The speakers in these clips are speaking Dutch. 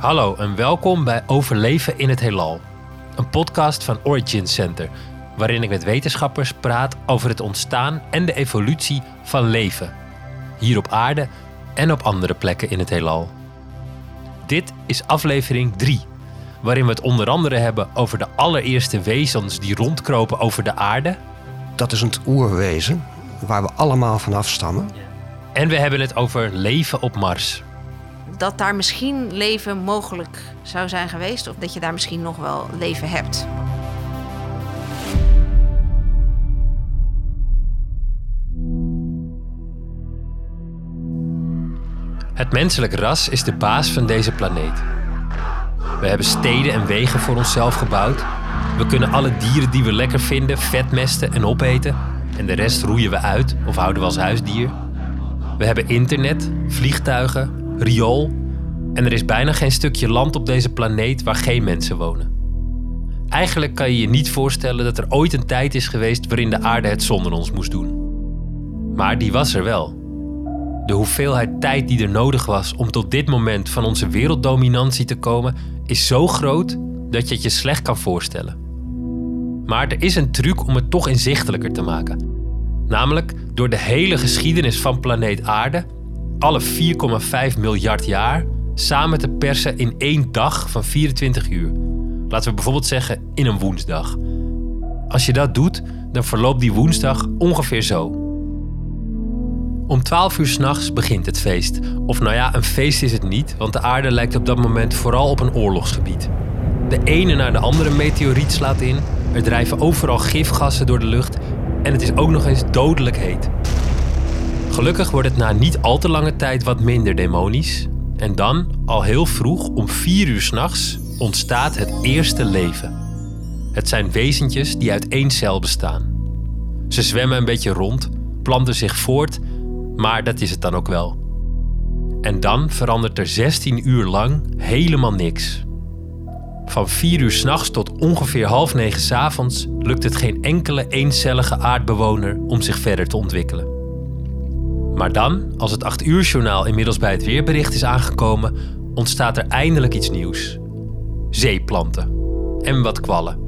Hallo en welkom bij Overleven in het Heelal. Een podcast van Origin Center, waarin ik met wetenschappers praat over het ontstaan en de evolutie van leven. Hier op aarde en op andere plekken in het heelal. Dit is aflevering 3, waarin we het onder andere hebben over de allereerste wezens die rondkropen over de aarde. Dat is het oerwezen waar we allemaal van afstammen. En we hebben het over leven op Mars. Dat daar misschien leven mogelijk zou zijn geweest. Of dat je daar misschien nog wel leven hebt. Het menselijk ras is de baas van deze planeet. We hebben steden en wegen voor onszelf gebouwd. We kunnen alle dieren die we lekker vinden vetmesten en opeten. En de rest roeien we uit of houden we als huisdier. We hebben internet, vliegtuigen, riool. En er is bijna geen stukje land op deze planeet waar geen mensen wonen. Eigenlijk kan je je niet voorstellen dat er ooit een tijd is geweest waarin de aarde het zonder ons moest doen. Maar die was er wel. De hoeveelheid tijd die er nodig was om tot dit moment van onze werelddominantie te komen, is zo groot dat je het je slecht kan voorstellen. Maar er is een truc om het toch inzichtelijker te maken. Namelijk door de hele geschiedenis van planeet Aarde, alle 4,5 miljard jaar, samen te persen in één dag van 24 uur. Laten we bijvoorbeeld zeggen in een woensdag. Als je dat doet, dan verloopt die woensdag ongeveer zo. Om 12 uur s'nachts begint het feest. Of nou ja, een feest is het niet, want de aarde lijkt op dat moment vooral op een oorlogsgebied. De ene naar de andere meteoriet slaat in, er drijven overal gifgassen door de lucht en het is ook nog eens dodelijk heet. Gelukkig wordt het na niet al te lange tijd wat minder demonisch. En dan, al heel vroeg, om 4 uur s'nachts, ontstaat het eerste leven. Het zijn wezentjes die uit één cel bestaan. Ze zwemmen een beetje rond, planten zich voort maar dat is het dan ook wel. En dan verandert er 16 uur lang helemaal niks. Van 4 uur s'nachts tot ongeveer half negen 's avonds lukt het geen enkele eencellige aardbewoner om zich verder te ontwikkelen. Maar dan, als het 8 uur journaal inmiddels bij het weerbericht is aangekomen, ontstaat er eindelijk iets nieuws. Zeeplanten. En wat kwallen.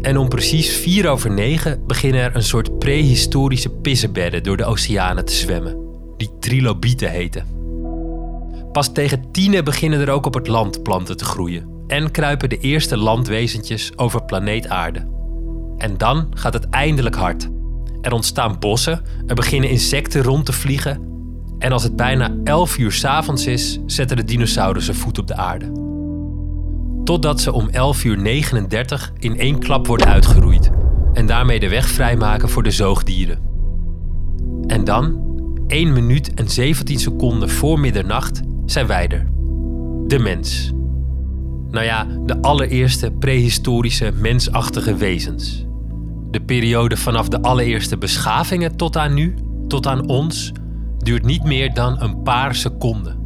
En om precies 4 over 9 beginnen er een soort prehistorische pissebedden door de oceanen te zwemmen, die trilobieten heten. Pas tegen tienen beginnen er ook op het land planten te groeien en kruipen de eerste landwezentjes over planeet Aarde. En dan gaat het eindelijk hard. Er ontstaan bossen, er beginnen insecten rond te vliegen en als het bijna 11 uur 's avonds is, zetten de dinosaurussen voet op de aarde totdat ze om 11 uur 39 in één klap worden uitgeroeid en daarmee de weg vrijmaken voor de zoogdieren. En dan, 1 minuut en 17 seconden voor middernacht, zijn wij er. De mens. Nou ja, de allereerste prehistorische mensachtige wezens. De periode vanaf de allereerste beschavingen tot aan nu, tot aan ons, duurt niet meer dan een paar seconden.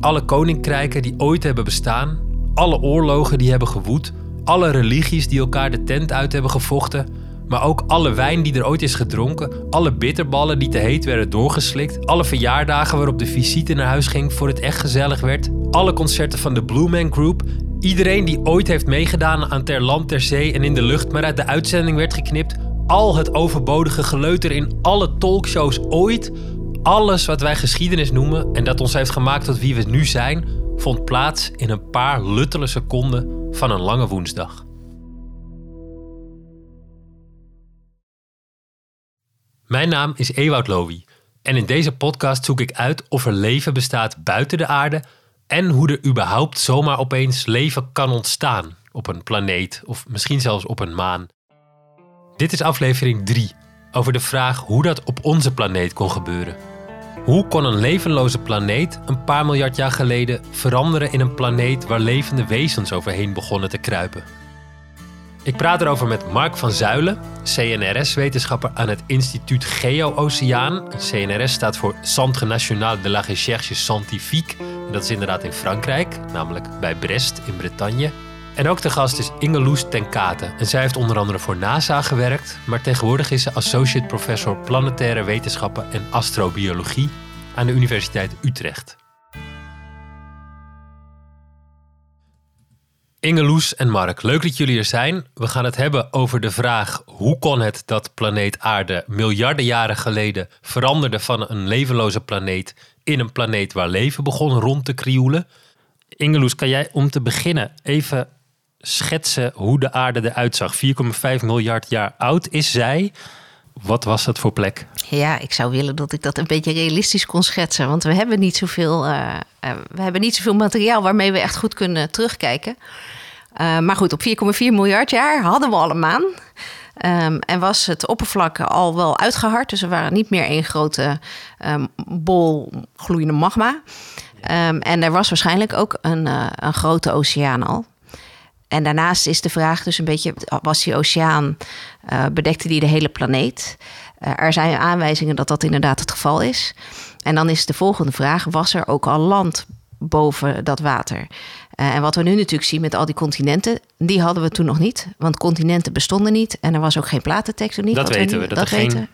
Alle koninkrijken die ooit hebben bestaan, alle oorlogen die hebben gewoed, alle religies die elkaar de tent uit hebben gevochten, maar ook alle wijn die er ooit is gedronken, alle bitterballen die te heet werden doorgeslikt, alle verjaardagen waarop de visite naar huis ging voor het echt gezellig werd, alle concerten van de Blue Man Group, iedereen die ooit heeft meegedaan aan Ter Land, Ter Zee en in de lucht, maar uit de uitzending werd geknipt, al het overbodige geleuter in alle talkshows ooit, alles wat wij geschiedenis noemen en dat ons heeft gemaakt tot wie we nu zijn, vond plaats in een paar luttele seconden van een lange woensdag. Mijn naam is Ewout Lowy en in deze podcast zoek ik uit of er leven bestaat buiten de aarde en hoe er überhaupt zomaar opeens leven kan ontstaan op een planeet of misschien zelfs op een maan. Dit is aflevering 3 over de vraag hoe dat op onze planeet kon gebeuren. Hoe kon een levenloze planeet een paar miljard jaar geleden veranderen in een planeet waar levende wezens overheen begonnen te kruipen? Ik praat erover met Mark van Zuilen, CNRS-wetenschapper aan het instituut Geo-Oceaan. CNRS staat voor Centre National de la Recherche Scientifique. En dat is inderdaad in Frankrijk, namelijk bij Brest in Bretagne. En ook de gast is Ingeloes ten Kate. En zij heeft onder andere voor NASA gewerkt, maar tegenwoordig is ze associate professor planetaire wetenschappen en astrobiologie aan de Universiteit Utrecht. Ingeloes en Mark, leuk dat jullie er zijn. We gaan het hebben over de vraag: hoe kon het dat planeet Aarde miljarden jaren geleden veranderde van een levenloze planeet in een planeet waar leven begon rond te krioelen? Ingeloes, kan jij om te beginnen even schetsen hoe de aarde eruit zag? 4,5 miljard jaar oud is zij. Wat was dat voor plek? Ja, ik zou willen dat ik dat een beetje realistisch kon schetsen. Want we hebben niet zoveel, uh, we hebben niet zoveel materiaal waarmee we echt goed kunnen terugkijken. Uh, maar goed, op 4,4 miljard jaar hadden we al een maan. Um, en was het oppervlak al wel uitgehard. Dus er waren niet meer één grote um, bol gloeiende magma. Um, en er was waarschijnlijk ook een, een grote oceaan al. En daarnaast is de vraag dus een beetje: was die oceaan, uh, bedekte die de hele planeet? Uh, er zijn aanwijzingen dat dat inderdaad het geval is. En dan is de volgende vraag: was er ook al land boven dat water? Uh, en wat we nu natuurlijk zien met al die continenten, die hadden we toen nog niet. Want continenten bestonden niet en er was ook geen platentectoniek. Dat weten we. Dat, dat weten. Geen...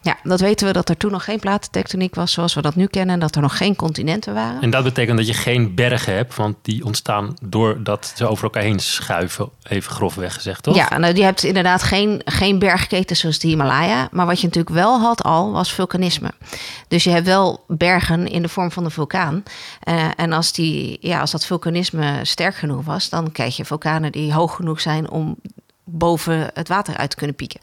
Ja, dat weten we dat er toen nog geen platentectoniek was zoals we dat nu kennen. En dat er nog geen continenten waren. En dat betekent dat je geen bergen hebt, want die ontstaan doordat ze over elkaar heen schuiven. Even grofweg gezegd, toch? Ja, nou, je hebt inderdaad geen, geen bergketen zoals de Himalaya. Maar wat je natuurlijk wel had al, was vulkanisme. Dus je hebt wel bergen in de vorm van een vulkaan. Uh, en als, die, ja, als dat vulkanisme sterk genoeg was, dan krijg je vulkanen die hoog genoeg zijn om boven het water uit te kunnen pieken.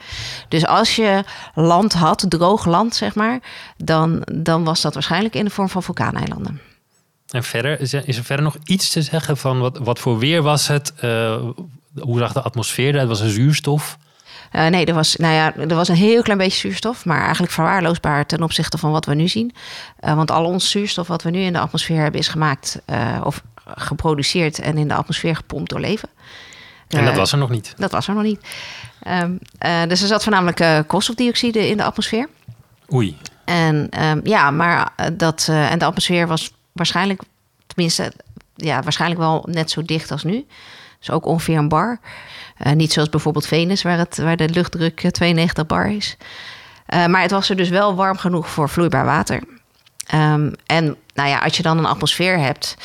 Dus als je land had, droog land zeg maar, dan, dan was dat waarschijnlijk in de vorm van vulkaaneilanden. En verder, is er, is er verder nog iets te zeggen van wat, wat voor weer was het? Uh, hoe zag de atmosfeer eruit? Was er zuurstof? Uh, nee, er was, nou ja, er was een heel klein beetje zuurstof, maar eigenlijk verwaarloosbaar ten opzichte van wat we nu zien. Uh, want al ons zuurstof wat we nu in de atmosfeer hebben is gemaakt of geproduceerd en in de atmosfeer gepompt door leven. En dat was er nog niet. Dat was er nog niet. Um, uh, dus er zat voornamelijk uh, koolstofdioxide in de atmosfeer. Oei. En um, ja, maar dat. En de atmosfeer was waarschijnlijk, tenminste, ja, waarschijnlijk wel net zo dicht als nu. Dus ook ongeveer een bar. niet zoals bijvoorbeeld Venus, waar, het, waar de luchtdruk 92 bar is. maar het was er dus wel warm genoeg voor vloeibaar water. Um, en nou ja, als je dan een atmosfeer hebt.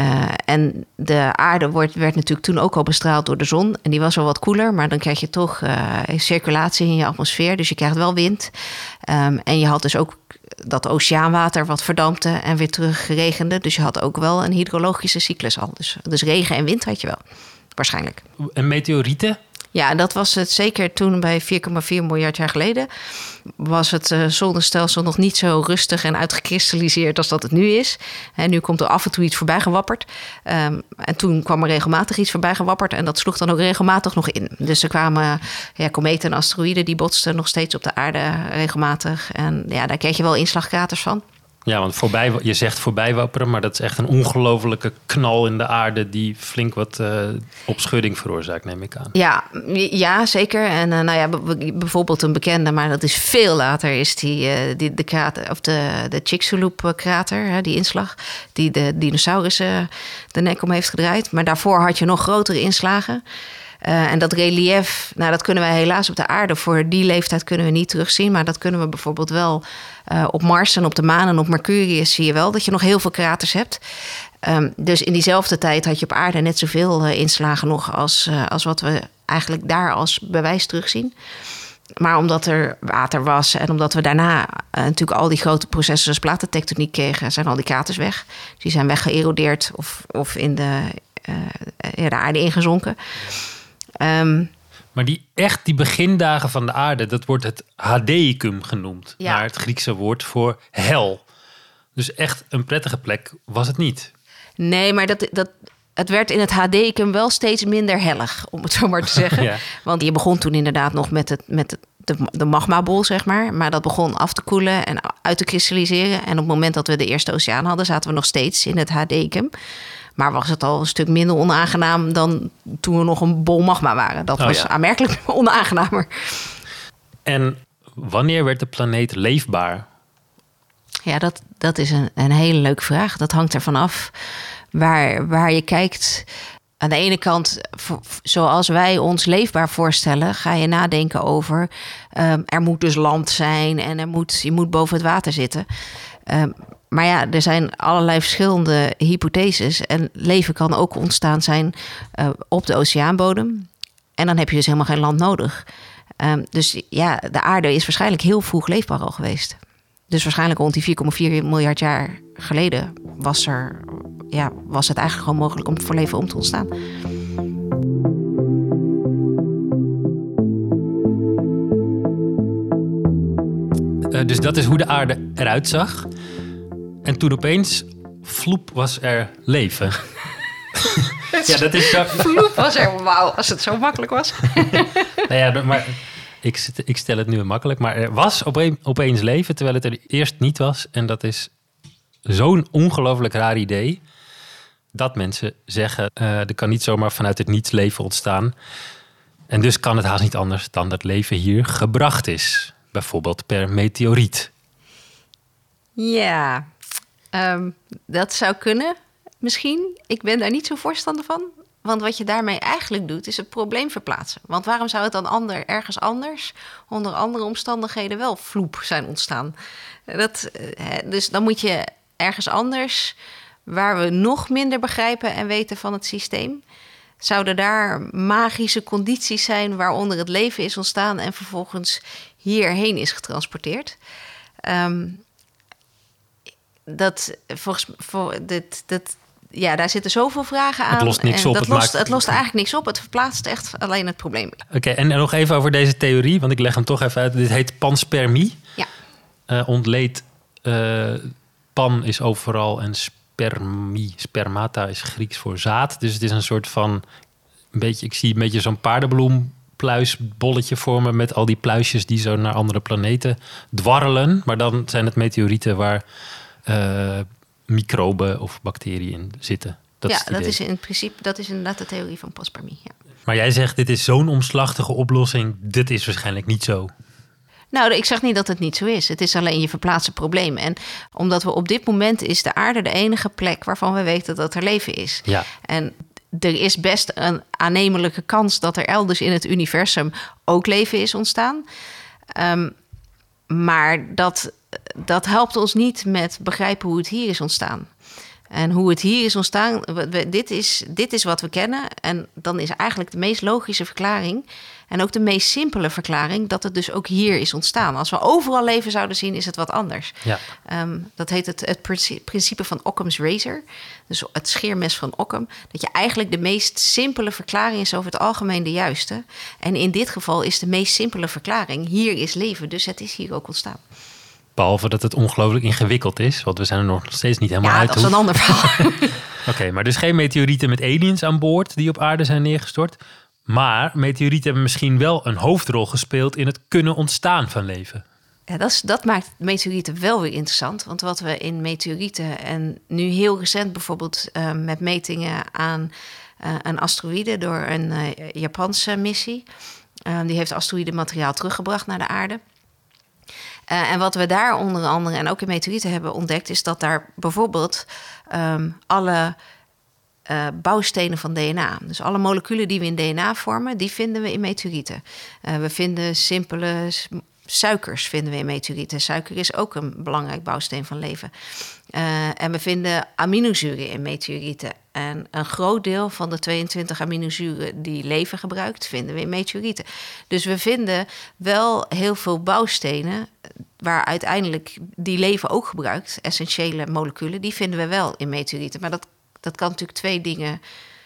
Uh, en de aarde wordt, werd natuurlijk toen ook al bestraald door de zon. En die was wel wat koeler, maar dan krijg je toch uh, circulatie in je atmosfeer. Dus je krijgt wel wind. Um, en je had dus ook dat oceaanwater wat verdampte en weer terug regende. Dus je had ook wel een hydrologische cyclus al. Dus, dus regen en wind had je wel, waarschijnlijk. En meteorieten? Ja, dat was het zeker toen bij 4,4 miljard jaar geleden. Was het uh, zonnestelsel nog niet zo rustig en uitgekristalliseerd als dat het nu is. En nu komt er af en toe iets voorbij gewapperd. Um, en toen kwam er regelmatig iets voorbij gewapperd. En dat sloeg dan ook regelmatig nog in. Dus er kwamen ja, kometen en asteroïden die botsten nog steeds op de aarde regelmatig. En ja, daar kreeg je wel inslagkraters van. Ja, want voorbij, je zegt voorbij wapperen, maar dat is echt een ongelofelijke knal in de aarde die flink wat uh, opschudding veroorzaakt, neem ik aan. Ja, ja zeker. En uh, nou ja, bijvoorbeeld een bekende, maar dat is veel later, is die, uh, die de krater, of de, de Chicxulub-krater, die inslag, die de dinosaurussen de nek om heeft gedraaid. Maar daarvoor had je nog grotere inslagen. Uh, en dat relief, nou, dat kunnen wij helaas op de aarde voor die leeftijd kunnen we niet terugzien. Maar dat kunnen we bijvoorbeeld wel uh, op Mars en op de maan en op Mercurius zie je wel dat je nog heel veel kraters hebt. Um, dus in diezelfde tijd had je op aarde net zoveel uh, inslagen nog als, als wat we eigenlijk daar als bewijs terugzien. Maar omdat er water was en omdat we daarna natuurlijk al die grote processen zoals platentectoniek kregen, zijn al die kraters weg. Die zijn weggeërodeerd of, of in de, de aarde ingezonken. Um, maar die echt die begindagen van de aarde, dat wordt het Hadeicum genoemd. Ja. Naar het Griekse woord voor hel. Dus echt een prettige plek was het niet. Nee, maar dat, dat, het werd in het Hadeicum wel steeds minder hellig, om het zo maar te zeggen. ja. Want je begon toen inderdaad nog met, het, met het, de, de magmabol, zeg maar. Maar dat begon af te koelen en uit te kristalliseren. En op het moment dat we de eerste oceaan hadden, zaten we nog steeds in het Hadeicum. Maar was het al een stuk minder onaangenaam dan toen we nog een bol magma waren. Dat Oh, was ja. aanmerkelijk onaangenamer. En wanneer werd de planeet leefbaar? Ja, dat, dat is een, een hele leuke vraag. Dat hangt ervan af waar, waar je kijkt. Aan de ene kant, zoals wij ons leefbaar voorstellen, ga je nadenken over ehm, er moet dus land zijn en er moet, je moet boven het water zitten. Ehm, maar ja, er zijn allerlei verschillende hypotheses. En leven kan ook ontstaan zijn uh, op de oceaanbodem. En dan heb je dus helemaal geen land nodig. Um, dus ja, de aarde is waarschijnlijk heel vroeg leefbaar al geweest. Dus waarschijnlijk rond die 4,4 miljard jaar geleden was, er, ja, was het eigenlijk gewoon mogelijk om voor leven om te ontstaan. Uh, dus dat is hoe de aarde eruit zag. En toen opeens, vloep, was er leven. ja, dat is zo... Vloep was er, wauw, als het zo makkelijk was. nou ja, maar ik, ik, stel het nu makkelijk. Maar er was opeens leven, terwijl het er eerst niet was. En dat is zo'n ongelooflijk raar idee. Dat mensen zeggen, uh, er kan niet zomaar vanuit het niets leven ontstaan. En dus kan het haast niet anders dan dat leven hier gebracht is. Bijvoorbeeld per meteoriet. Ja, um, dat zou kunnen. Misschien. Ik ben daar niet zo voorstander van. Want wat je daarmee eigenlijk doet, is het probleem verplaatsen. Want waarom zou het dan ander, ergens anders, onder andere omstandigheden, wel vloep zijn ontstaan? Dat, eh, dus dan moet je ergens anders, waar we nog minder begrijpen en weten van het systeem, zouden daar magische condities zijn waaronder het leven is ontstaan en vervolgens hierheen is getransporteerd. Um, dat volgens voor dit, dat, ja, daar zitten zoveel vragen aan. Het lost niks op. Dat het, lost, het lost eigenlijk niks op. Het verplaatst echt alleen het probleem. Oké, en nog even over deze theorie, want ik leg hem toch even uit. Dit heet panspermie. Ja. Uh, ontleed, uh, pan is overal en spermie, spermata is Grieks voor zaad. Dus het is een soort van, een beetje, ik zie een beetje zo'n paardenbloempluisbolletje vormen met al die pluisjes die zo naar andere planeten dwarrelen. Maar dan zijn het meteorieten waar uh, microben of bacteriën in zitten. Dat ja, is dat is in principe dat is inderdaad de theorie van panspermie. Ja. Maar jij zegt, dit is zo'n omslachtige oplossing. Dit is waarschijnlijk niet zo. Nou, ik zeg niet dat het niet zo is. Het is alleen je verplaatsen probleem. En omdat we op dit moment is de aarde de enige plek waarvan we weten dat er leven is. Ja. En er is best een aannemelijke kans dat er elders in het universum ook leven is ontstaan. Um, maar dat dat helpt ons niet met begrijpen hoe het hier is ontstaan. En hoe het hier is ontstaan, dit is, dit is wat we kennen. En dan is eigenlijk de meest logische verklaring en ook de meest simpele verklaring dat het dus ook hier is ontstaan. Als we overal leven zouden zien, is het wat anders. Ja. Ehm, dat heet het, het principe van Occam's razor. Dus het scheermes van Occam. Dat je eigenlijk de meest simpele verklaring is over het algemeen de juiste. En in dit geval is de meest simpele verklaring: hier is leven, dus het is hier ook ontstaan. Behalve dat het ongelooflijk ingewikkeld is, want we zijn er nog steeds niet helemaal ja, uit. dat is een ander verhaal. Oké, maar dus geen meteorieten met aliens aan boord die op aarde zijn neergestort. Maar meteorieten hebben misschien wel een hoofdrol gespeeld in het kunnen ontstaan van leven. Ja, dat, is, dat maakt meteorieten wel weer interessant. Want wat we in meteorieten en nu heel recent bijvoorbeeld uh, met metingen aan uh, een asteroïde door een uh, Japanse missie. die heeft asteroïdemateriaal teruggebracht naar de aarde. Uh, en wat we daar onder andere en ook in meteorieten hebben ontdekt, is dat daar bijvoorbeeld um, alle uh, bouwstenen van DNA, dus alle moleculen die we in DNA vormen, die vinden we in meteorieten. Uh, we vinden simpele suikers vinden we in meteorieten. Suiker is ook een belangrijk bouwsteen van leven. Uh, en we vinden aminozuren in meteorieten. En een groot deel van de 22 aminozuren die leven gebruikt, vinden we in meteorieten. Dus we vinden wel heel veel bouwstenen waar uiteindelijk die leven ook gebruikt, essentiële moleculen, die vinden we wel in meteorieten. Maar dat, dat kan natuurlijk twee dingen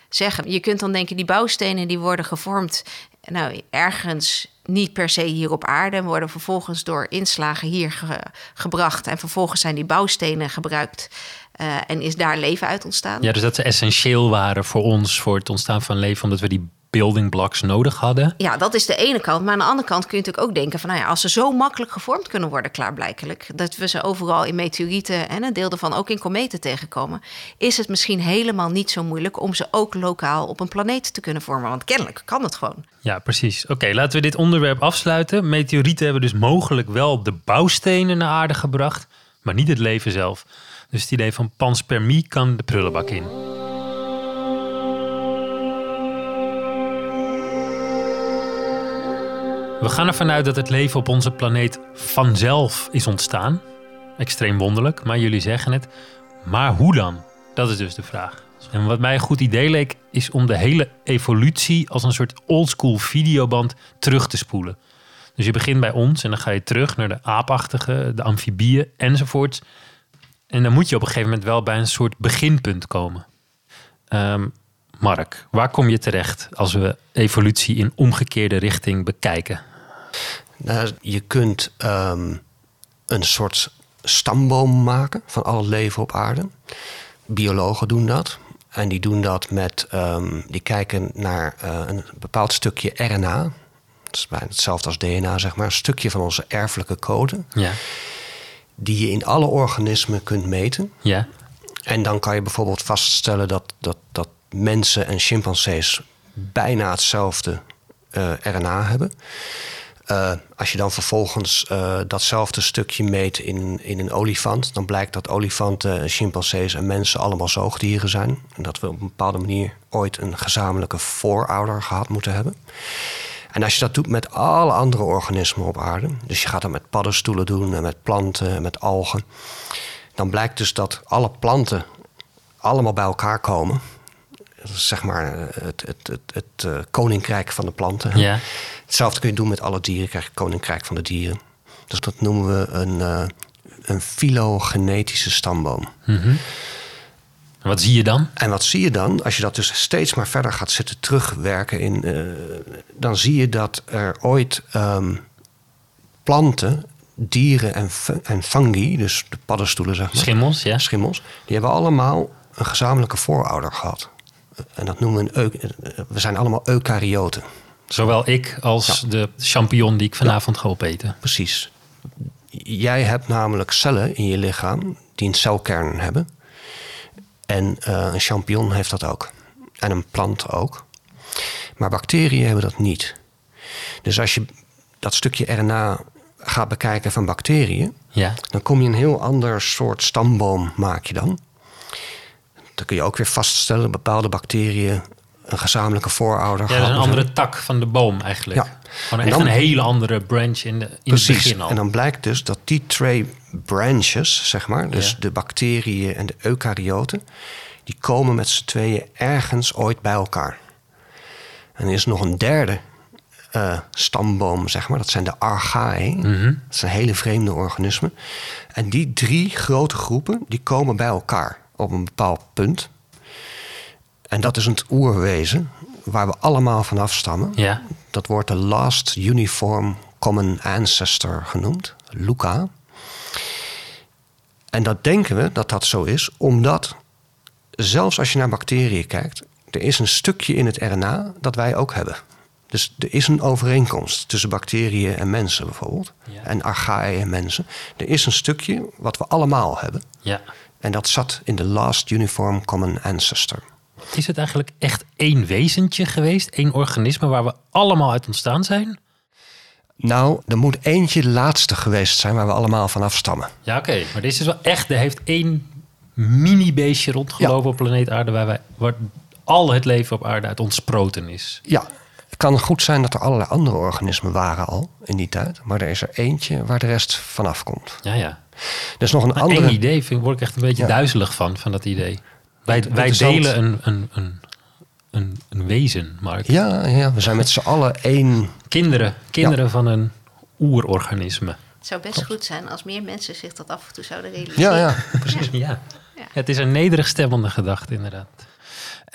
zeggen. Je kunt dan denken, die bouwstenen die worden gevormd nou, ergens niet per se hier op aarde en worden vervolgens door inslagen hier gebracht. En vervolgens zijn die bouwstenen gebruikt uh, en is daar leven uit ontstaan. Ja, dus dat ze essentieel waren voor ons, voor het ontstaan van leven, omdat we die building blocks nodig hadden. Ja, dat is de ene kant. Maar aan de andere kant kun je natuurlijk ook denken van... nou ja, als ze zo makkelijk gevormd kunnen worden, klaarblijkelijk... dat we ze overal in meteorieten en een deel ervan ook in kometen tegenkomen... is het misschien helemaal niet zo moeilijk om ze ook lokaal op een planeet te kunnen vormen. Want kennelijk kan het gewoon. Ja, precies. Oké, laten we dit onderwerp afsluiten. Meteorieten hebben dus mogelijk wel de bouwstenen naar aarde gebracht... maar niet het leven zelf. Dus het idee van panspermie kan de prullenbak in. We gaan ervan uit dat het leven op onze planeet vanzelf is ontstaan. extreem wonderlijk, maar jullie zeggen het. Maar hoe dan? Dat is dus de vraag. En wat mij een goed idee leek, is om de hele evolutie als een soort oldschool videoband terug te spoelen. Dus je begint bij ons en dan ga je terug naar de aapachtige, de amfibieën enzovoorts. En dan moet je op een gegeven moment wel bij een soort beginpunt komen. Um, Mark, waar kom je terecht als we evolutie in omgekeerde richting bekijken? Nou, je kunt ehm, een soort stamboom maken van al het leven op aarde. Biologen doen dat. En die doen dat met, um, die kijken naar uh, een bepaald stukje RNA. Dat is bijna hetzelfde als DNA, zeg maar. Een stukje van onze erfelijke code. Ja. Die je in alle organismen kunt meten. Ja. En dan kan je bijvoorbeeld vaststellen dat, dat, dat mensen en chimpansees bijna hetzelfde eh, RNA hebben. Uh, als je dan vervolgens uh, datzelfde stukje meet in, in een olifant, dan blijkt dat olifanten, chimpansees en mensen allemaal zoogdieren zijn. En dat we op een bepaalde manier ooit een gezamenlijke voorouder gehad moeten hebben. En als je dat doet met alle andere organismen op aarde, dus je gaat dat met paddenstoelen doen en met planten en met algen, dan blijkt dus dat alle planten allemaal bij elkaar komen zeg maar het, het, het, het uh, koninkrijk van de planten. Ja. Hetzelfde kun je doen met alle dieren, krijg je het koninkrijk van de dieren. Dus dat noemen we een, uh, een filogenetische stamboom. Mm En wat zie je dan? En wat zie je dan? Als je dat dus steeds maar verder gaat zitten terugwerken in, uh, dan zie je dat er ooit um, planten, dieren en, en fungi, dus de paddenstoelen zeg maar. Schimmels, ja. Schimmels, die hebben allemaal een gezamenlijke voorouder gehad en dat noemen we een we zijn allemaal eukaryoten. Zowel ik als de champignon die ik vanavond ga opeten. Precies. Jij hebt namelijk cellen in je lichaam die een celkern hebben. En uh, een champignon heeft dat ook. En een plant ook. Maar bacteriën hebben dat niet. Dus als je dat stukje RNA gaat bekijken van bacteriën, ja. dan kom je een heel ander soort stamboom maak je dan. Dan kun je ook weer vaststellen dat bepaalde bacteriën een gezamenlijke voorouder ja, een andere tak van de boom eigenlijk. Ja. Gewoon echt een hele andere branch in, de, in precies. het begin al. En dan blijkt dus dat die twee branches, zeg maar, dus de bacteriën en de eukaryoten, die komen met z'n tweeën ergens ooit bij elkaar. En er is nog een derde uh, stamboom, zeg maar. Dat zijn de archae. Mm Dat zijn hele vreemde organismen. En die drie grote groepen, die komen bij elkaar op een bepaald punt. En dat is het oerwezen waar we allemaal van afstammen. Ja. Dat wordt de Last Uniform Common Ancestor genoemd, LUCA. En dat denken we dat dat zo is, omdat zelfs als je naar bacteriën kijkt, er is een stukje in het RNA dat wij ook hebben. Dus er is een overeenkomst tussen bacteriën en mensen bijvoorbeeld. En archaïe en mensen. Er is een stukje wat we allemaal hebben. Ja. En dat zat in de Last Uniform Common Ancestor. Is het eigenlijk echt één wezentje geweest? één organisme waar we allemaal uit ontstaan zijn? Nou, er moet eentje de laatste geweest zijn waar we allemaal van afstammen. Ja, oké. Maar deze is wel echt... Er heeft één mini-beestje rondgelopen op planeet aarde... Waar, wij, waar al het leven op aarde uit ontsproten is. Ja, het kan goed zijn dat er allerlei andere organismen waren al in die tijd. Maar er is er eentje waar de rest vanaf komt. Ja, ja. Er is nog een ander idee, vind ik, word ik echt een beetje duizelig van, van dat idee. Wij, wij delen een, een, een, een, een wezen, Mark. Ja, ja, we zijn met z'n allen één... Kinderen, kinderen van een oerorganisme. Het zou best goed zijn als meer mensen zich dat af en toe zouden realiseren. Ja, ja, precies. ja. ja. Het is een nederig stemmende gedachte, inderdaad.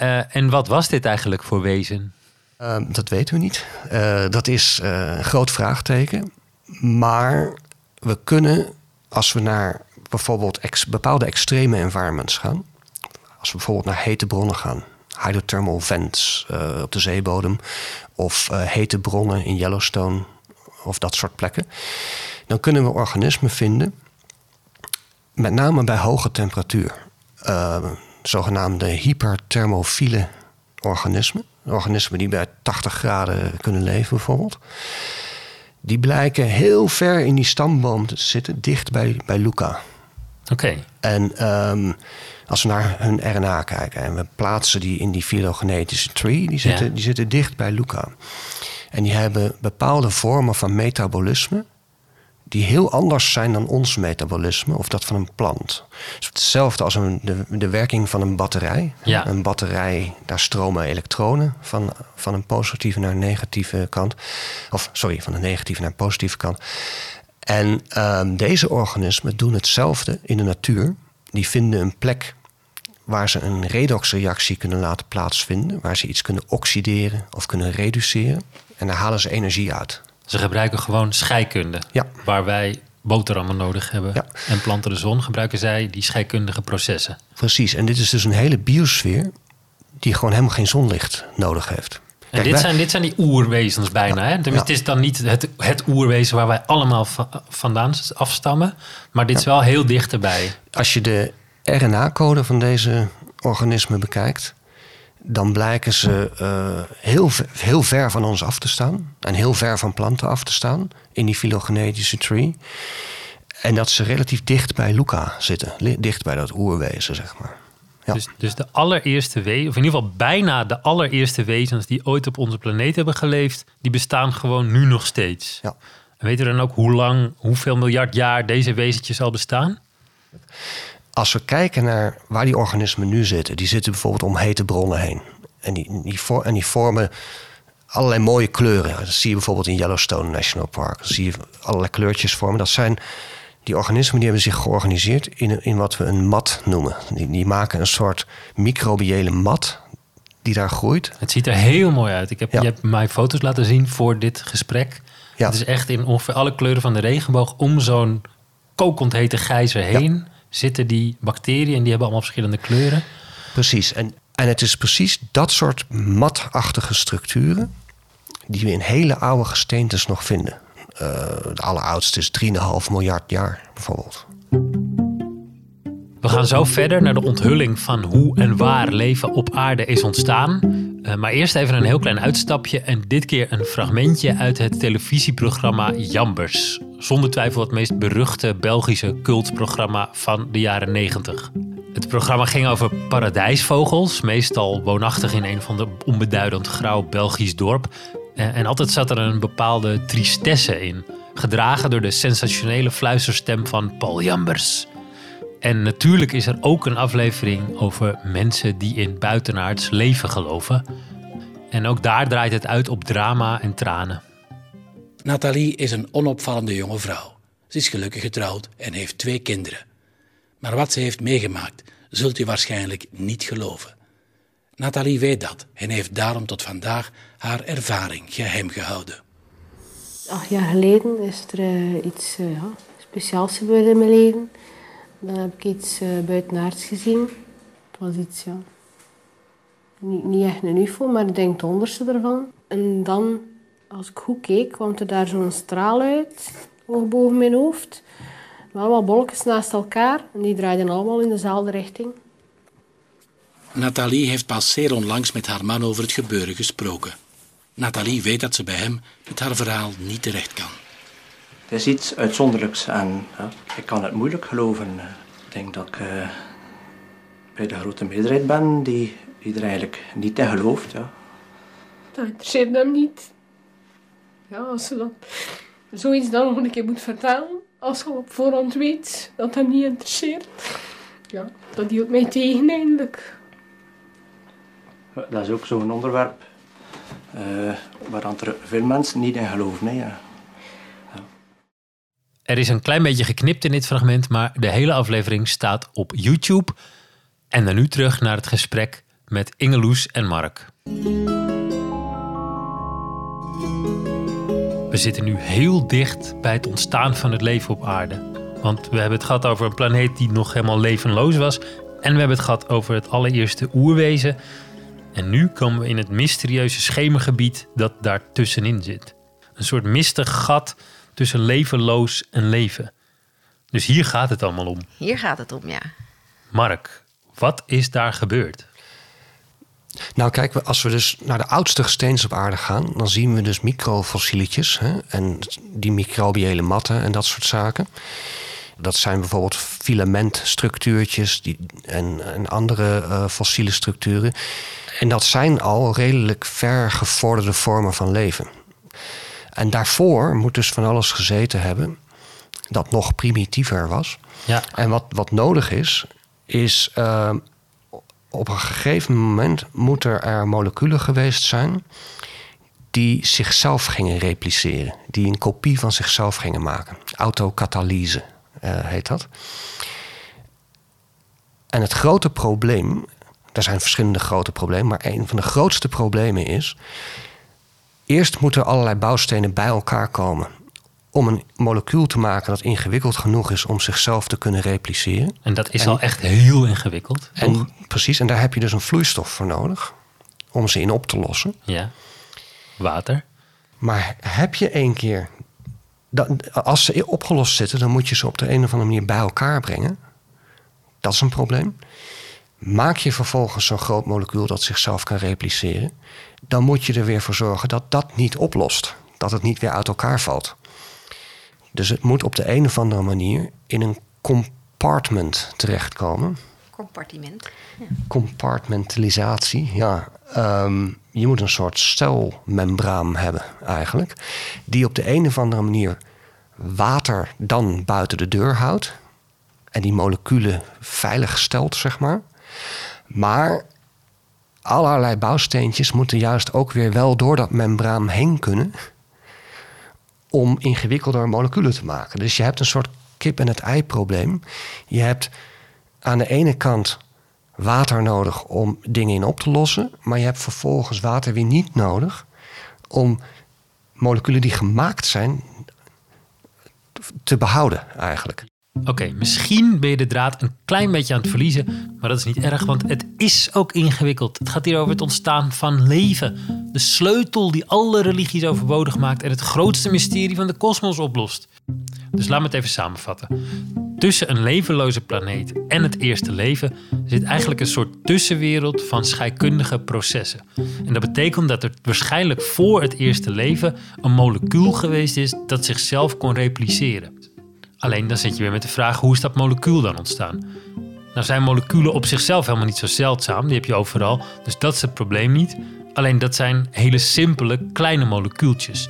Uh, en wat was dit eigenlijk voor wezen? Uh, dat weten we niet. Uh, dat is een groot vraagteken. Maar we kunnen als we naar bijvoorbeeld bepaalde extreme environments gaan, als we bijvoorbeeld naar hete bronnen gaan, hydrothermal vents uh, op de zeebodem, of uh, hete bronnen in Yellowstone, of dat soort plekken, dan kunnen we organismen vinden, met name bij hoge temperatuur. Uh, zogenaamde hyperthermofiele organismen. Organismen die bij 80 graden kunnen leven, bijvoorbeeld die blijken heel ver in die stamboom te zitten, dicht bij, bij Luca. Oké. En um, als we naar hun RNA kijken en we plaatsen die in die filogenetische tree, die zitten, die zitten dicht bij Luca. En die hebben bepaalde vormen van metabolisme die heel anders zijn dan ons metabolisme of dat van een plant. Dus hetzelfde als een, de, de werking van een batterij. Ja. Een batterij, daar stromen elektronen van, van een positieve naar een negatieve kant. Of sorry, van een negatieve naar een positieve kant. En ehm, deze organismen doen hetzelfde in de natuur. Die vinden een plek waar ze een redoxreactie kunnen laten plaatsvinden, waar ze iets kunnen oxideren of kunnen reduceren. En daar halen ze energie uit. Ze gebruiken gewoon scheikunde. Ja. Waar wij boterhammen nodig hebben Ja. en planten de zon, gebruiken zij die scheikundige processen. Precies. En dit is dus een hele biosfeer die gewoon helemaal geen zonlicht nodig heeft. En Kijk, dit, wij- zijn, dit zijn die oerwezens bijna. Hè? Tenminste, Ja. Het is dan niet het, het oerwezen waar wij allemaal va- vandaan afstammen. Maar dit is wel heel dichterbij. Als je de RNA-code van deze organismen bekijkt, dan blijken ze eh, heel, ver- heel ver van ons af te staan. En heel ver van planten af te staan in die filogenetische tree. En dat ze relatief dicht bij Luca zitten. Dicht bij dat oerwezen, zeg maar. Ja. Dus, dus de allereerste wezens, of in ieder geval bijna de allereerste wezens die ooit op onze planeet hebben geleefd, die bestaan gewoon nu nog steeds. Ja. En weten we dan ook hoe lang, hoeveel miljard jaar deze wezentjes al bestaan? Als we kijken naar waar die organismen nu zitten, die zitten bijvoorbeeld om hete bronnen heen. En die, die, vor- en die vormen allerlei mooie kleuren. Dat zie je bijvoorbeeld in Yellowstone National Park. Dan zie je allerlei kleurtjes vormen. Dat zijn die organismen die hebben zich georganiseerd in, in wat we een mat noemen. Die, die maken een soort microbiële mat die daar groeit. Het ziet er heel mooi uit. Ik heb, Ja. Je hebt mij foto's laten zien voor dit gesprek. Ja. Het is echt in ongeveer alle kleuren van de regenboog om zo'n kokend hete gijzer heen zitten die bacteriën en die hebben allemaal verschillende kleuren. Precies. En, en het is precies dat soort matachtige structuren die we in hele oude gesteentes nog vinden. Eh, de alleroudste is 3,5 miljard jaar bijvoorbeeld. We gaan zo verder naar de onthulling van hoe en waar leven op aarde is ontstaan. Eh, maar eerst even een heel klein uitstapje en dit keer een fragmentje uit het televisieprogramma Jambers. Zonder twijfel het meest beruchte Belgische cultprogramma van de jaren 90. Het programma ging over paradijsvogels, meestal woonachtig in een van de onbeduidend grauw Belgisch dorp. Eh, En altijd zat er een bepaalde tristesse in, gedragen door de sensationele fluisterstem van Paul Jambers. En natuurlijk is er ook een aflevering over mensen die in buitenaards leven geloven. En ook daar draait het uit op drama en tranen. Nathalie is een onopvallende jonge vrouw. Ze is gelukkig getrouwd en heeft twee kinderen. Maar wat ze heeft meegemaakt, zult u waarschijnlijk niet geloven. Nathalie weet dat en heeft daarom tot vandaag haar ervaring geheim gehouden. Acht jaar geleden is er eh, iets eh, ja, speciaals gebeurd in mijn leven. Dan heb ik iets eh, buitenaards gezien. Het was iets, ja... Niet, echt een ufo, maar ik denk het onderste ervan. En dan, als ik goed keek, kwam er daar zo'n straal uit. Hoog boven mijn hoofd. Allemaal bolletjes naast elkaar. En die draaiden allemaal in dezelfde richting. Nathalie heeft pas zeer onlangs met haar man over het gebeuren gesproken. Nathalie weet dat ze bij hem met haar verhaal niet terecht kan. Het is iets uitzonderlijks en ja, ik kan het moeilijk geloven. Ik denk dat ik eh, bij de grote meerderheid ben die, die er eigenlijk niet in gelooft. Ja. Dat interesseert hem niet. Ja, als ze dan zoiets dan nog een keer moet vertellen, als je op voorhand weet dat hem niet interesseert, ja, dat hield mij tegen eindelijk. Dat is ook zo'n onderwerp eh, waar er veel mensen niet in geloven. Ja. Er is een klein beetje geknipt in dit fragment, maar de hele aflevering staat op YouTube. En dan nu terug naar het gesprek met Ingeloes en Mark. We zitten nu heel dicht bij het ontstaan van het leven op aarde. Want we hebben het gehad over een planeet die nog helemaal levenloos was. En we hebben het gehad over het allereerste oerwezen. En nu komen we in het mysterieuze schemergebied dat daartussenin zit. Een soort mistig gat tussen levenloos en leven. Dus hier gaat het allemaal om. Hier gaat het om, ja. Mark, wat is daar gebeurd? Nou, kijk, we- als we dus naar de oudste gesteentes op aarde gaan, dan zien we dus microfossieletjes hè, en die microbiële matten en dat soort zaken. Dat zijn bijvoorbeeld filamentstructuurtjes die, en, en andere eh, fossiele structuren. En dat zijn al redelijk ver gevorderde vormen van leven. En daarvoor moet dus van alles gezeten hebben. dat nog primitiever was. Ja. En wat, wat nodig is, is uh, op een gegeven moment moeten er moleculen geweest zijn die zichzelf gingen repliceren, die een kopie van zichzelf gingen maken. Autocatalyse uh, heet dat. En het grote probleem, er zijn verschillende grote problemen, maar een van de grootste problemen is. Eerst moeten allerlei bouwstenen bij elkaar komen om een molecuul te maken dat ingewikkeld genoeg is om zichzelf te kunnen repliceren. En dat is al echt heel ingewikkeld. En, precies, en daar heb je dus een vloeistof voor nodig om ze in op te lossen. Ja, water. Maar heb je één keer, als ze opgelost zitten, dan moet je ze op de een of andere manier bij elkaar brengen. Dat is een probleem. Maak je vervolgens zo'n groot molecuul dat zichzelf kan repliceren, dan moet je er weer voor zorgen dat dat niet oplost. Dat het niet weer uit elkaar valt. Dus het moet op de een of andere manier in een compartment terechtkomen. Compartiment. Ja. Compartmentalisatie, ja. Ehm, je moet een soort celmembraan hebben eigenlijk. Die op de een of andere manier water dan buiten de deur houdt. En die moleculen veilig stelt, zeg maar. Maar allerlei bouwsteentjes moeten juist ook weer wel door dat membraan heen kunnen om ingewikkelder moleculen te maken. Dus je hebt een soort kip en het ei probleem. Je hebt aan de ene kant water nodig om dingen in op te lossen, maar je hebt vervolgens water weer niet nodig om moleculen die gemaakt zijn te behouden eigenlijk. Oké, misschien ben je de draad een klein beetje aan het verliezen, maar dat is niet erg, want het is ook ingewikkeld. Het gaat hier over het ontstaan van leven. De sleutel die alle religies overbodig maakt en het grootste mysterie van de kosmos oplost. Dus laat me het even samenvatten. Tussen een levenloze planeet en het eerste leven zit eigenlijk een soort tussenwereld van scheikundige processen. En dat betekent dat er waarschijnlijk voor het eerste leven een molecuul geweest is dat zichzelf kon repliceren. Alleen dan zit je weer met de vraag: hoe is dat molecuul dan ontstaan? Nou zijn moleculen op zichzelf helemaal niet zo zeldzaam, die heb je overal, dus dat is het probleem niet. Alleen dat zijn hele simpele kleine molecuultjes.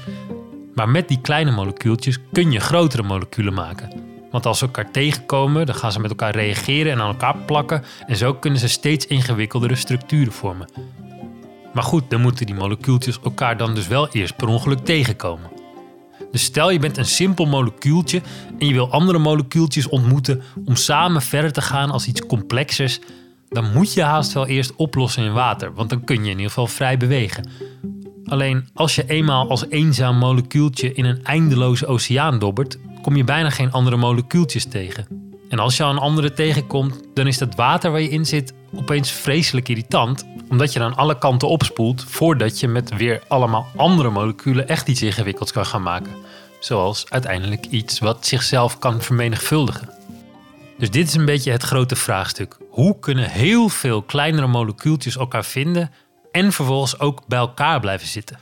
Maar met die kleine molecuultjes kun je grotere moleculen maken. Want als ze elkaar tegenkomen, dan gaan ze met elkaar reageren en aan elkaar plakken. En zo kunnen ze steeds ingewikkeldere structuren vormen. Maar goed, dan moeten die molecuultjes elkaar dan dus wel eerst per ongeluk tegenkomen. Dus stel je bent een simpel molecuultje en je wil andere molecuultjes ontmoeten om samen verder te gaan als iets complexers, dan moet je haast wel eerst oplossen in water, want dan kun je in ieder geval vrij bewegen. Alleen als je eenmaal als eenzaam molecuultje in een eindeloze oceaan dobbert, kom je bijna geen andere molecuultjes tegen. En als je aan andere tegenkomt, dan is dat water waar je in zit opeens vreselijk irritant, omdat je dan alle kanten opspoelt voordat je met weer allemaal andere moleculen echt iets ingewikkelds kan gaan maken. Zoals uiteindelijk iets wat zichzelf kan vermenigvuldigen. Dus dit is een beetje het grote vraagstuk. Hoe kunnen heel veel kleinere molecuultjes elkaar vinden en vervolgens ook bij elkaar blijven zitten?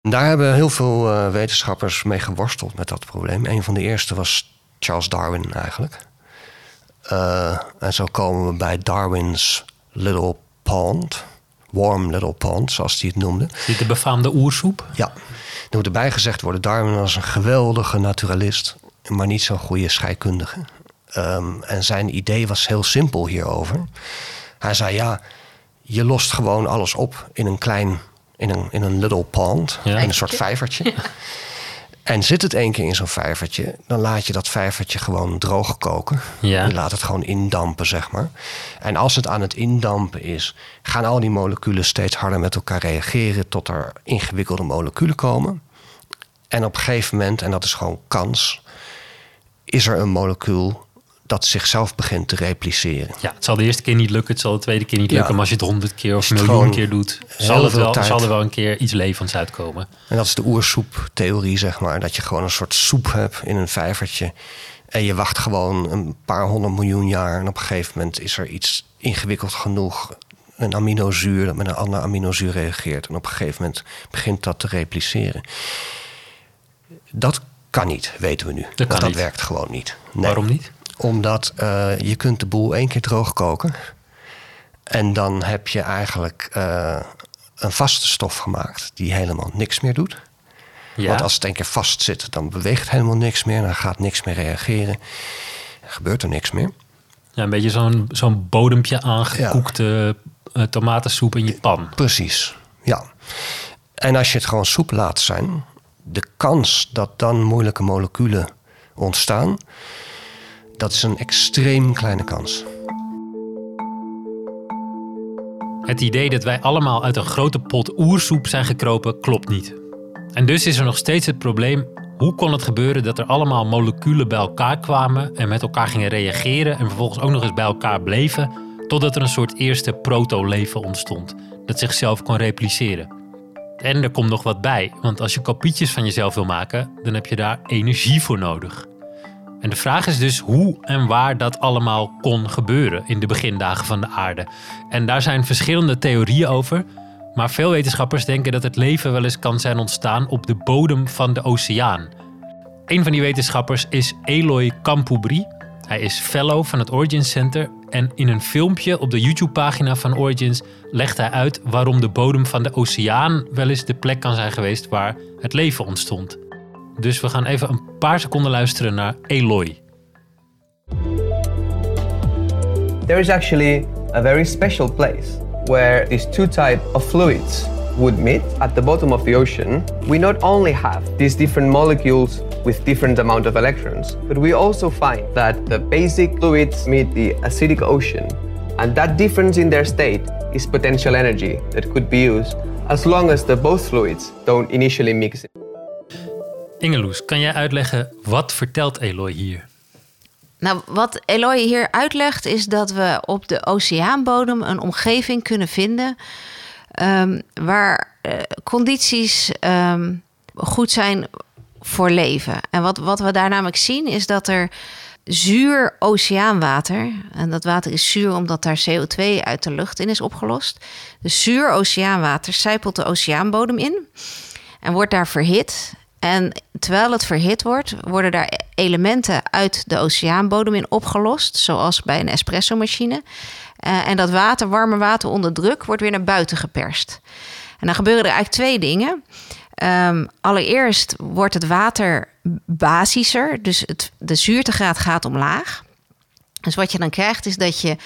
Daar hebben heel veel uh, wetenschappers mee geworsteld met dat probleem. Een van de eerste was Charles Darwin eigenlijk. Uh, en zo komen we bij Darwin's Little Pond. Warm Little Pond, zoals hij het noemde. Dit de befaamde oersoep? Ja. Er moet erbij gezegd worden, Darwin was een geweldige naturalist, maar niet zo'n goede scheikundige. Um, en zijn idee was heel simpel hierover. Hij zei, ja, je lost gewoon alles op in een klein, in een, in een little pond, ja. een soort vijvertje. En zit het één keer in zo'n vijvertje, dan laat je dat vijvertje gewoon droog koken. Ja. Je laat het gewoon indampen, zeg maar. En als het aan het indampen is, gaan al die moleculen steeds harder met elkaar reageren tot er ingewikkelde moleculen komen. En op een gegeven moment, en dat is gewoon kans, is er een molecuul dat zichzelf begint te repliceren. Ja, het zal de eerste keer niet lukken, het zal de tweede keer niet lukken. Maar als je het honderd keer of miljoen keer doet, zal, het wel, zal er wel een keer iets levends uitkomen. En dat is de oersoeptheorie, zeg maar. Dat je gewoon een soort soep hebt in een vijvertje. En je wacht gewoon een paar honderd miljoen jaar. En op een gegeven moment is er iets ingewikkeld genoeg. Een aminozuur dat met een ander aminozuur reageert. En op een gegeven moment begint dat te repliceren. Dat kan niet, weten we nu. Dat, dat werkt gewoon niet. Nee. Waarom niet? Omdat uh, je kunt de boel één keer droog koken. En dan heb je eigenlijk uh, een vaste stof gemaakt die helemaal niks meer doet. Want als het een keer vast zit, dan beweegt helemaal niks meer. Dan gaat niks meer reageren. Dan gebeurt er niks meer. Ja, een beetje zo'n zo'n bodempje aangekoekte ja. uh, tomatensoep in je pan. Precies, ja. En als je het gewoon soep laat zijn, de kans dat dan moeilijke moleculen ontstaan, dat is een extreem kleine kans. Het idee dat wij allemaal uit een grote pot oersoep zijn gekropen klopt niet. En dus is er nog steeds het probleem: hoe kon het gebeuren dat er allemaal moleculen bij elkaar kwamen en met elkaar gingen reageren en vervolgens ook nog eens bij elkaar bleven, totdat er een soort eerste proto-leven ontstond dat zichzelf kon repliceren? En er komt nog wat bij, want als je kopietjes van jezelf wil maken, dan heb je daar energie voor nodig. En de vraag is dus hoe en waar dat allemaal kon gebeuren in de begindagen van de aarde. En daar zijn verschillende theorieën over, maar veel wetenschappers denken dat het leven wel eens kan zijn ontstaan op de bodem van de oceaan. Een van die wetenschappers is Eloy Campoubry. Hij is fellow van het Origins Center en in een filmpje op de YouTube-pagina van Origins legt hij uit waarom de bodem van de oceaan wel eens de plek kan zijn geweest waar het leven ontstond. Dus we gaan even een paar seconden luisteren naar Eloy. There is actually a very special place where these two types of fluids would meet at the bottom of the ocean. We not only have these different molecules with different amount of electrons, but we also find that the basic fluids meet the acidic ocean, and that difference in their state is potential energy that could be used as long as the both fluids don't initially mix. Ingeloes, kan jij uitleggen wat vertelt Eloy hier? Nou, wat Eloy hier uitlegt is dat we op de oceaanbodem een omgeving kunnen vinden um, waar uh, condities um, goed zijn voor leven. En wat, wat we daar namelijk zien is dat er zuur oceaanwater, en dat water is zuur omdat daar CO2 uit de lucht in is opgelost. Dus zuur oceaanwater zijpelt de oceaanbodem in en wordt daar verhit. En terwijl het verhit wordt, worden daar elementen uit de oceaanbodem in opgelost, zoals bij een espresso-machine. Uh, en dat water, warme water onder druk, wordt weer naar buiten geperst. En dan gebeuren er eigenlijk twee dingen. Um, allereerst wordt het water basischer, dus het, de zuurtegraad gaat omlaag. Dus wat je dan krijgt is dat je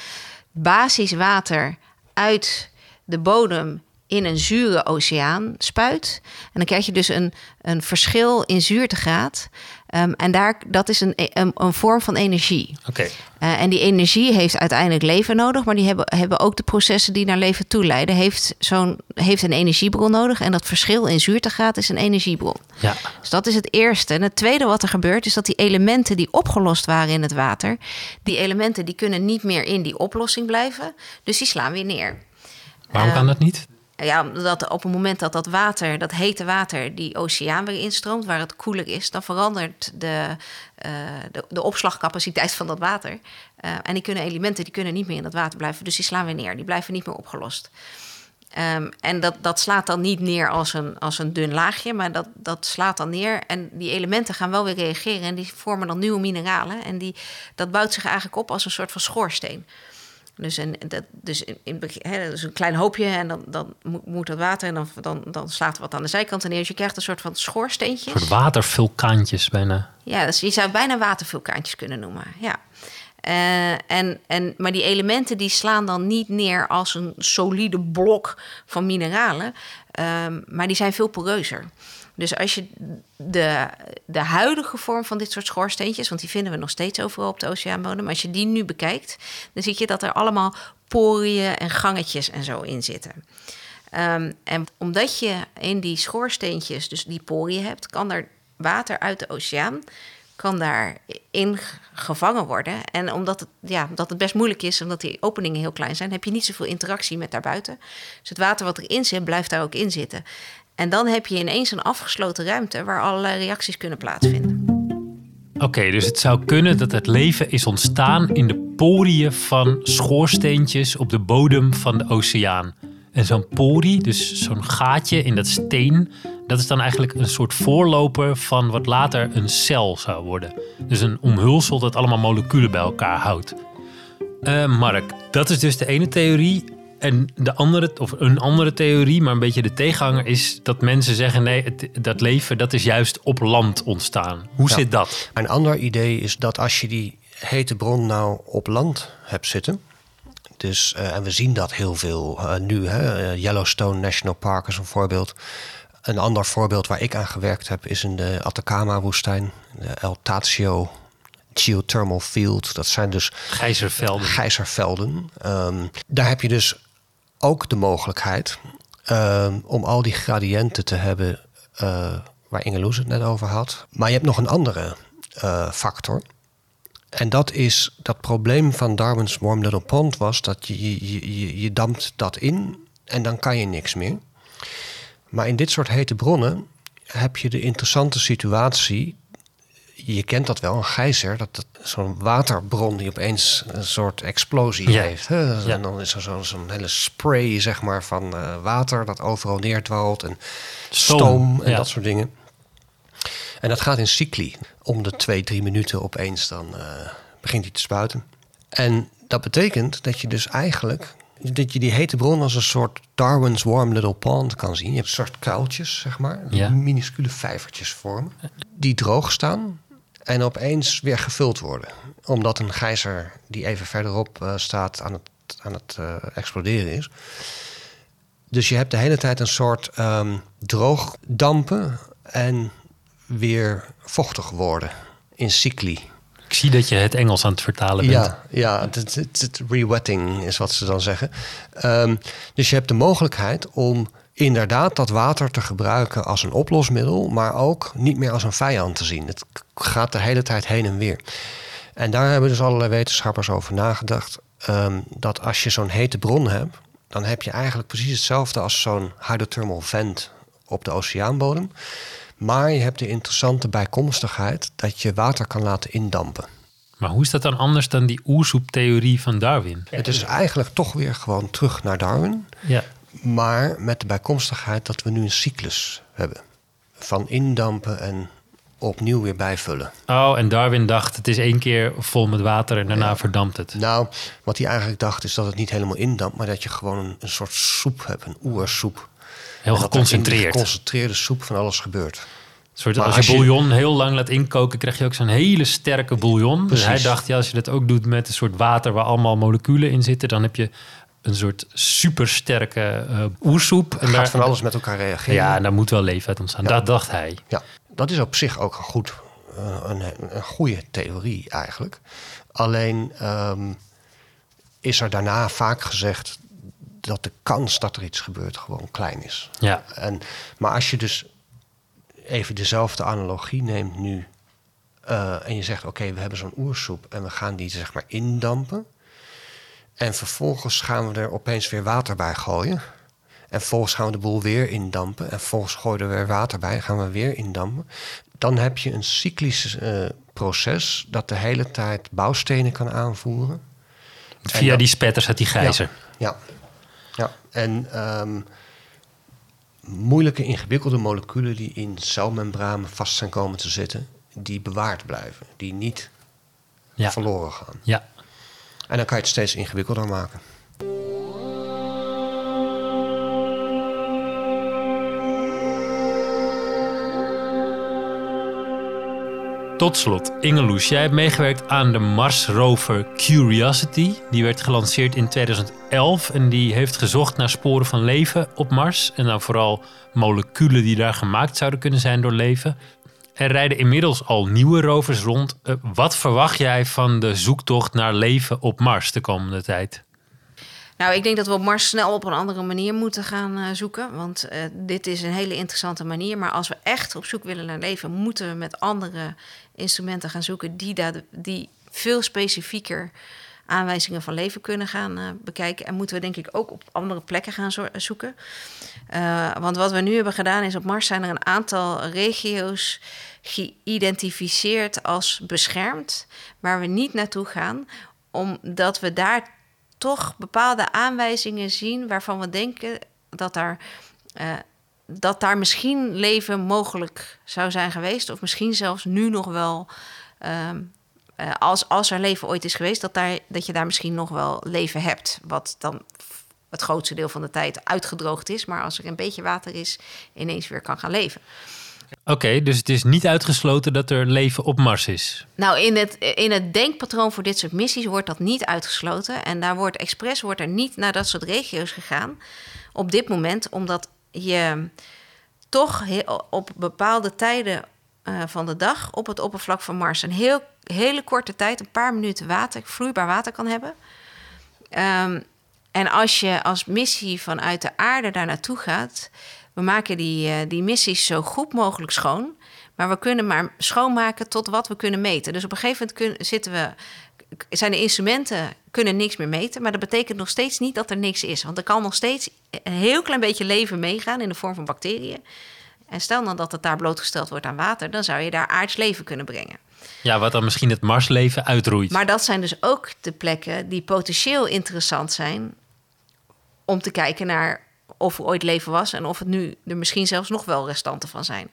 basiswater uit de bodem in een zure oceaan spuit. En dan krijg je dus een, een verschil in zuurtegraad. Um, en daar, dat is een, een, een vorm van energie. Oké. Uh, en die energie heeft uiteindelijk leven nodig, maar die hebben, hebben ook de processen die naar leven toe leiden. Heeft, zo'n, heeft een energiebron nodig. En dat verschil in zuurtegraad is een energiebron. Ja. Dus dat is het eerste. En het tweede wat er gebeurt, is dat die elementen die opgelost waren in het water, die elementen die kunnen niet meer in die oplossing blijven. Dus die slaan weer neer. Waarom kan dat niet? Ja, omdat op het moment dat dat water, dat hete water, die oceaan weer instroomt, waar het koeler is, dan verandert de, uh, de, de, opslagcapaciteit van dat water. Uh, en die kunnen elementen, die kunnen niet meer in dat water blijven, dus die slaan weer neer. Die blijven niet meer opgelost. Um, en dat, dat slaat dan niet neer als een, als een dun laagje, maar dat, dat slaat dan neer. En die elementen gaan wel weer reageren en die vormen dan nieuwe mineralen. En die, dat bouwt zich eigenlijk op als een soort van schoorsteen. Dus, een, dat, dus in, in, he, dus een klein hoopje en dan, dan moet dat water en dan, dan, dan slaat er wat aan de zijkant neer. Dus je krijgt een soort van schoorsteentjes. Een soort watervulkaantjes bijna. Ja, dus je zou bijna watervulkaantjes kunnen noemen. Ja. Uh, en, en, maar die elementen die slaan dan niet neer als een solide blok van mineralen, um, maar die zijn veel poreuzer. Dus als je de, de huidige vorm van dit soort schoorsteentjes, want die vinden we nog steeds overal op de oceaanbodem, als je die nu bekijkt, dan zie je dat er allemaal poriën en gangetjes en zo in zitten. Um, en omdat je in die schoorsteentjes dus die poriën hebt, kan er water uit de oceaan kan daarin gevangen worden. En omdat het, ja, dat het best moeilijk is, omdat die openingen heel klein zijn, heb je niet zoveel interactie met daarbuiten. Dus het water wat erin zit, blijft daar ook in zitten. En dan heb je ineens een afgesloten ruimte waar allerlei reacties kunnen plaatsvinden. Oké, dus het zou kunnen dat het leven is ontstaan in de poriën van schoorsteentjes op de bodem van de oceaan. En zo'n porie, dus zo'n gaatje in dat steen, dat is dan eigenlijk een soort voorloper van wat later een cel zou worden. Dus een omhulsel dat allemaal moleculen bij elkaar houdt. Uh, Mark, dat is dus de ene theorie. En de andere, of een andere theorie, maar een beetje de tegenhanger is dat mensen zeggen: nee, het, dat leven dat is juist op land ontstaan. Hoe zit dat? Een ander idee is dat als je die hete bron nou op land hebt zitten. Dus, uh, en we zien dat heel veel uh, nu. Hè? Yellowstone National Park is een voorbeeld. Een ander voorbeeld waar ik aan gewerkt heb is in de Atacama-woestijn, de El Tatio Geothermal Field. Dat zijn dus gijzervelden. gijzervelden. Um, daar heb je dus ook de mogelijkheid um, om al die gradiënten te hebben uh, waar Ingeloes het net over had. Maar je hebt nog een andere uh, factor. En dat is dat probleem van Darwin's Warm Little Pond was dat je, je, je, je dampt dat in en dan kan je niks meer. Maar in dit soort hete bronnen heb je de interessante situatie. Je kent dat wel, een gijzer, dat, dat zo'n waterbron die opeens een soort explosie heeft. Hè? En dan is er zo'n hele spray zeg maar, van uh, water dat overal neerdwalt en stoom, stoom en dat soort dingen. En dat gaat in cycli. Om de twee, drie minuten opeens dan uh, begint hij te spuiten. En dat betekent dat je dus eigenlijk dat je die hete bron als een soort Darwin's Warm Little Pond kan zien. Je hebt een soort kuiltjes, zeg maar, ja. minuscule vijvertjes vormen, die droog staan en opeens weer gevuld worden. Omdat een gijzer die even verderop uh, staat aan het, aan het uh, exploderen is. Dus je hebt de hele tijd een soort um, droog dampen en weer vochtig worden in cycli. Ik zie dat je het Engels aan het vertalen bent. Ja, ja het, het, het rewetting is wat ze dan zeggen. Um, dus je hebt de mogelijkheid om inderdaad dat water te gebruiken als een oplosmiddel, maar ook niet meer als een vijand te zien. Het gaat de hele tijd heen en weer. En daar hebben dus allerlei wetenschappers over nagedacht. Um, dat als je zo'n hete bron hebt, dan heb je eigenlijk precies hetzelfde als zo'n hydrothermal vent op de oceaanbodem. Maar je hebt de interessante bijkomstigheid dat je water kan laten indampen. Maar hoe is dat dan anders dan die oersoeptheorie van Darwin? Het is eigenlijk toch weer gewoon terug naar Darwin. Ja. Maar met de bijkomstigheid dat we nu een cyclus hebben. Van indampen en opnieuw weer bijvullen. Oh, en Darwin dacht het is één keer vol met water en daarna ja. verdampt het. Nou, wat hij eigenlijk dacht is dat het niet helemaal indampt... maar dat je gewoon een, een soort soep hebt, een oersoep. Heel geconcentreerd. Een geconcentreerde soep van alles gebeurt. Soort, als, je bouillon heel lang laat inkoken, krijg je ook zo'n hele sterke bouillon. Dus hij dacht, ja, als je dat ook doet met een soort water waar allemaal moleculen in zitten, dan heb je een soort supersterke uh, oersoep. En gaat van alles met elkaar reageren. Ja, en daar moet wel leven uit ontstaan. Ja. Dat dacht hij. Ja, dat is op zich ook een, goed, uh, een, een goede theorie eigenlijk. Alleen um, is er daarna vaak gezegd dat de kans dat er iets gebeurt gewoon klein is. Ja. En, maar als je dus even dezelfde analogie neemt nu uh, en je zegt: Oké, okay, we hebben zo'n oersoep en we gaan die zeg maar indampen. En vervolgens gaan we er opeens weer water bij gooien. En vervolgens gaan we de boel weer indampen. En vervolgens gooien we er weer water bij en gaan we weer indampen. Dan heb je een cyclisch uh, proces dat de hele tijd bouwstenen kan aanvoeren. Via dat, die spetters uit die gijzer. Ja, ja. Ja, en um, moeilijke, ingewikkelde moleculen die in celmembranen vast zijn komen te zitten, die bewaard blijven, die niet ja. verloren gaan. Ja. En dan kan je het steeds ingewikkelder maken. Tot slot, Ingeloes, jij hebt meegewerkt aan de Mars rover Curiosity. Die werd gelanceerd in 2011 en die heeft gezocht naar sporen van leven op Mars. En dan vooral moleculen die daar gemaakt zouden kunnen zijn door leven. Er rijden inmiddels al nieuwe rovers rond. Uh, wat verwacht jij van de zoektocht naar leven op Mars de komende tijd? Nou, ik denk dat we op Mars snel op een andere manier moeten gaan uh, zoeken. Want uh, dit is een hele interessante manier. Maar als we echt op zoek willen naar leven, moeten we met andere instrumenten gaan zoeken die, die veel specifieker aanwijzingen van leven kunnen gaan uh, bekijken. En moeten we denk ik ook op andere plekken gaan zoeken. want wat we nu hebben gedaan is op Mars zijn er een aantal regio's geïdentificeerd als beschermd, waar we niet naartoe gaan, omdat we daar toch bepaalde aanwijzingen zien waarvan we denken dat daar, dat daar misschien leven mogelijk zou zijn geweest. Of misschien zelfs nu nog wel, uh, als, als er leven ooit is geweest, dat, daar, dat je daar misschien nog wel leven hebt. Wat dan het grootste deel van de tijd uitgedroogd is, maar als er een beetje water is, ineens weer kan gaan leven. Oké, dus het is niet uitgesloten dat er leven op Mars is. Nou, in het, in het denkpatroon voor dit soort missies wordt dat niet uitgesloten. En daar wordt expres wordt er niet naar dat soort regio's gegaan op dit moment, omdat je toch op bepaalde tijden uh, van de dag op het oppervlak van Mars een heel, hele korte tijd, een paar minuten water, vloeibaar water kan hebben. Um, en als je als missie vanuit de aarde daar naartoe gaat, we maken die, uh, die missies zo goed mogelijk schoon. Maar we kunnen maar schoonmaken tot wat we kunnen meten. Dus op een gegeven moment zitten we. Zijn de instrumenten kunnen niks meer meten, maar dat betekent nog steeds niet dat er niks is. Want er kan nog steeds een heel klein beetje leven meegaan in de vorm van bacteriën. En stel dan dat het daar blootgesteld wordt aan water, dan zou je daar aards leven kunnen brengen. Ja, wat dan misschien het Marsleven uitroeit. Maar dat zijn dus ook de plekken die potentieel interessant zijn om te kijken naar of er ooit leven was en of het nu er misschien zelfs nog wel restanten van zijn.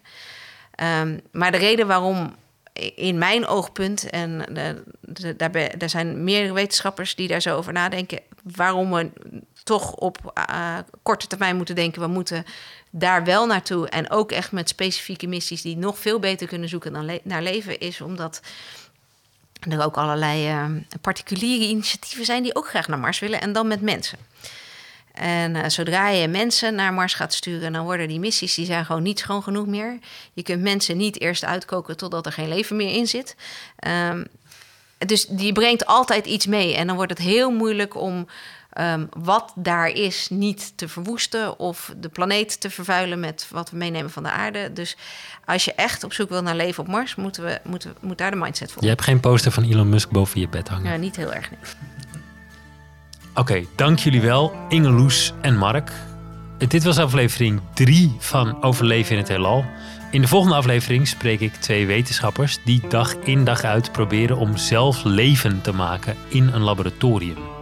Um, maar de reden waarom in mijn oogpunt, en de, de, daar, daar zijn meerdere wetenschappers die daar zo over nadenken, waarom we toch op uh, korte termijn moeten denken, we moeten daar wel naartoe en ook echt met specifieke missies die nog veel beter kunnen zoeken dan naar leven, is omdat er ook allerlei uh, particuliere initiatieven zijn die ook graag naar Mars willen en dan met mensen. En uh, zodra je mensen naar Mars gaat sturen, dan worden die missies die zijn gewoon niet schoon genoeg meer. Je kunt mensen niet eerst uitkoken totdat er geen leven meer in zit. Um, dus die brengt altijd iets mee. En dan wordt het heel moeilijk om um, wat daar is niet te verwoesten of de planeet te vervuilen met wat we meenemen van de aarde. Dus als je echt op zoek wil naar leven op Mars, moeten we, moeten, moet daar de mindset voor. Je hebt geen poster van Elon Musk boven je bed hangen. Ja, niet heel erg. Nee. Oké, dank jullie wel, Inge Loes en Mark. Dit was aflevering 3 van Overleven in het Heelal. In de volgende aflevering spreek ik twee wetenschappers die dag in dag uit proberen om zelf leven te maken in een laboratorium.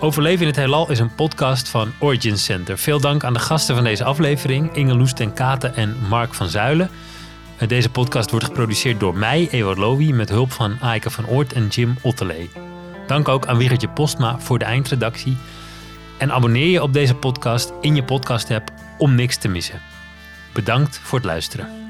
Overleven in het Heelal is een podcast van Origin Center. Veel dank aan de gasten van deze aflevering, Inge Loes ten Katen en Mark van Zuilen. Deze podcast wordt geproduceerd door mij, Ewout Lowy, met hulp van Aike van Oort en Jim Ottelee. Dank ook aan Wiggertje Postma voor de eindredactie. En abonneer je op deze podcast in je podcast-app om niks te missen. Bedankt voor het luisteren.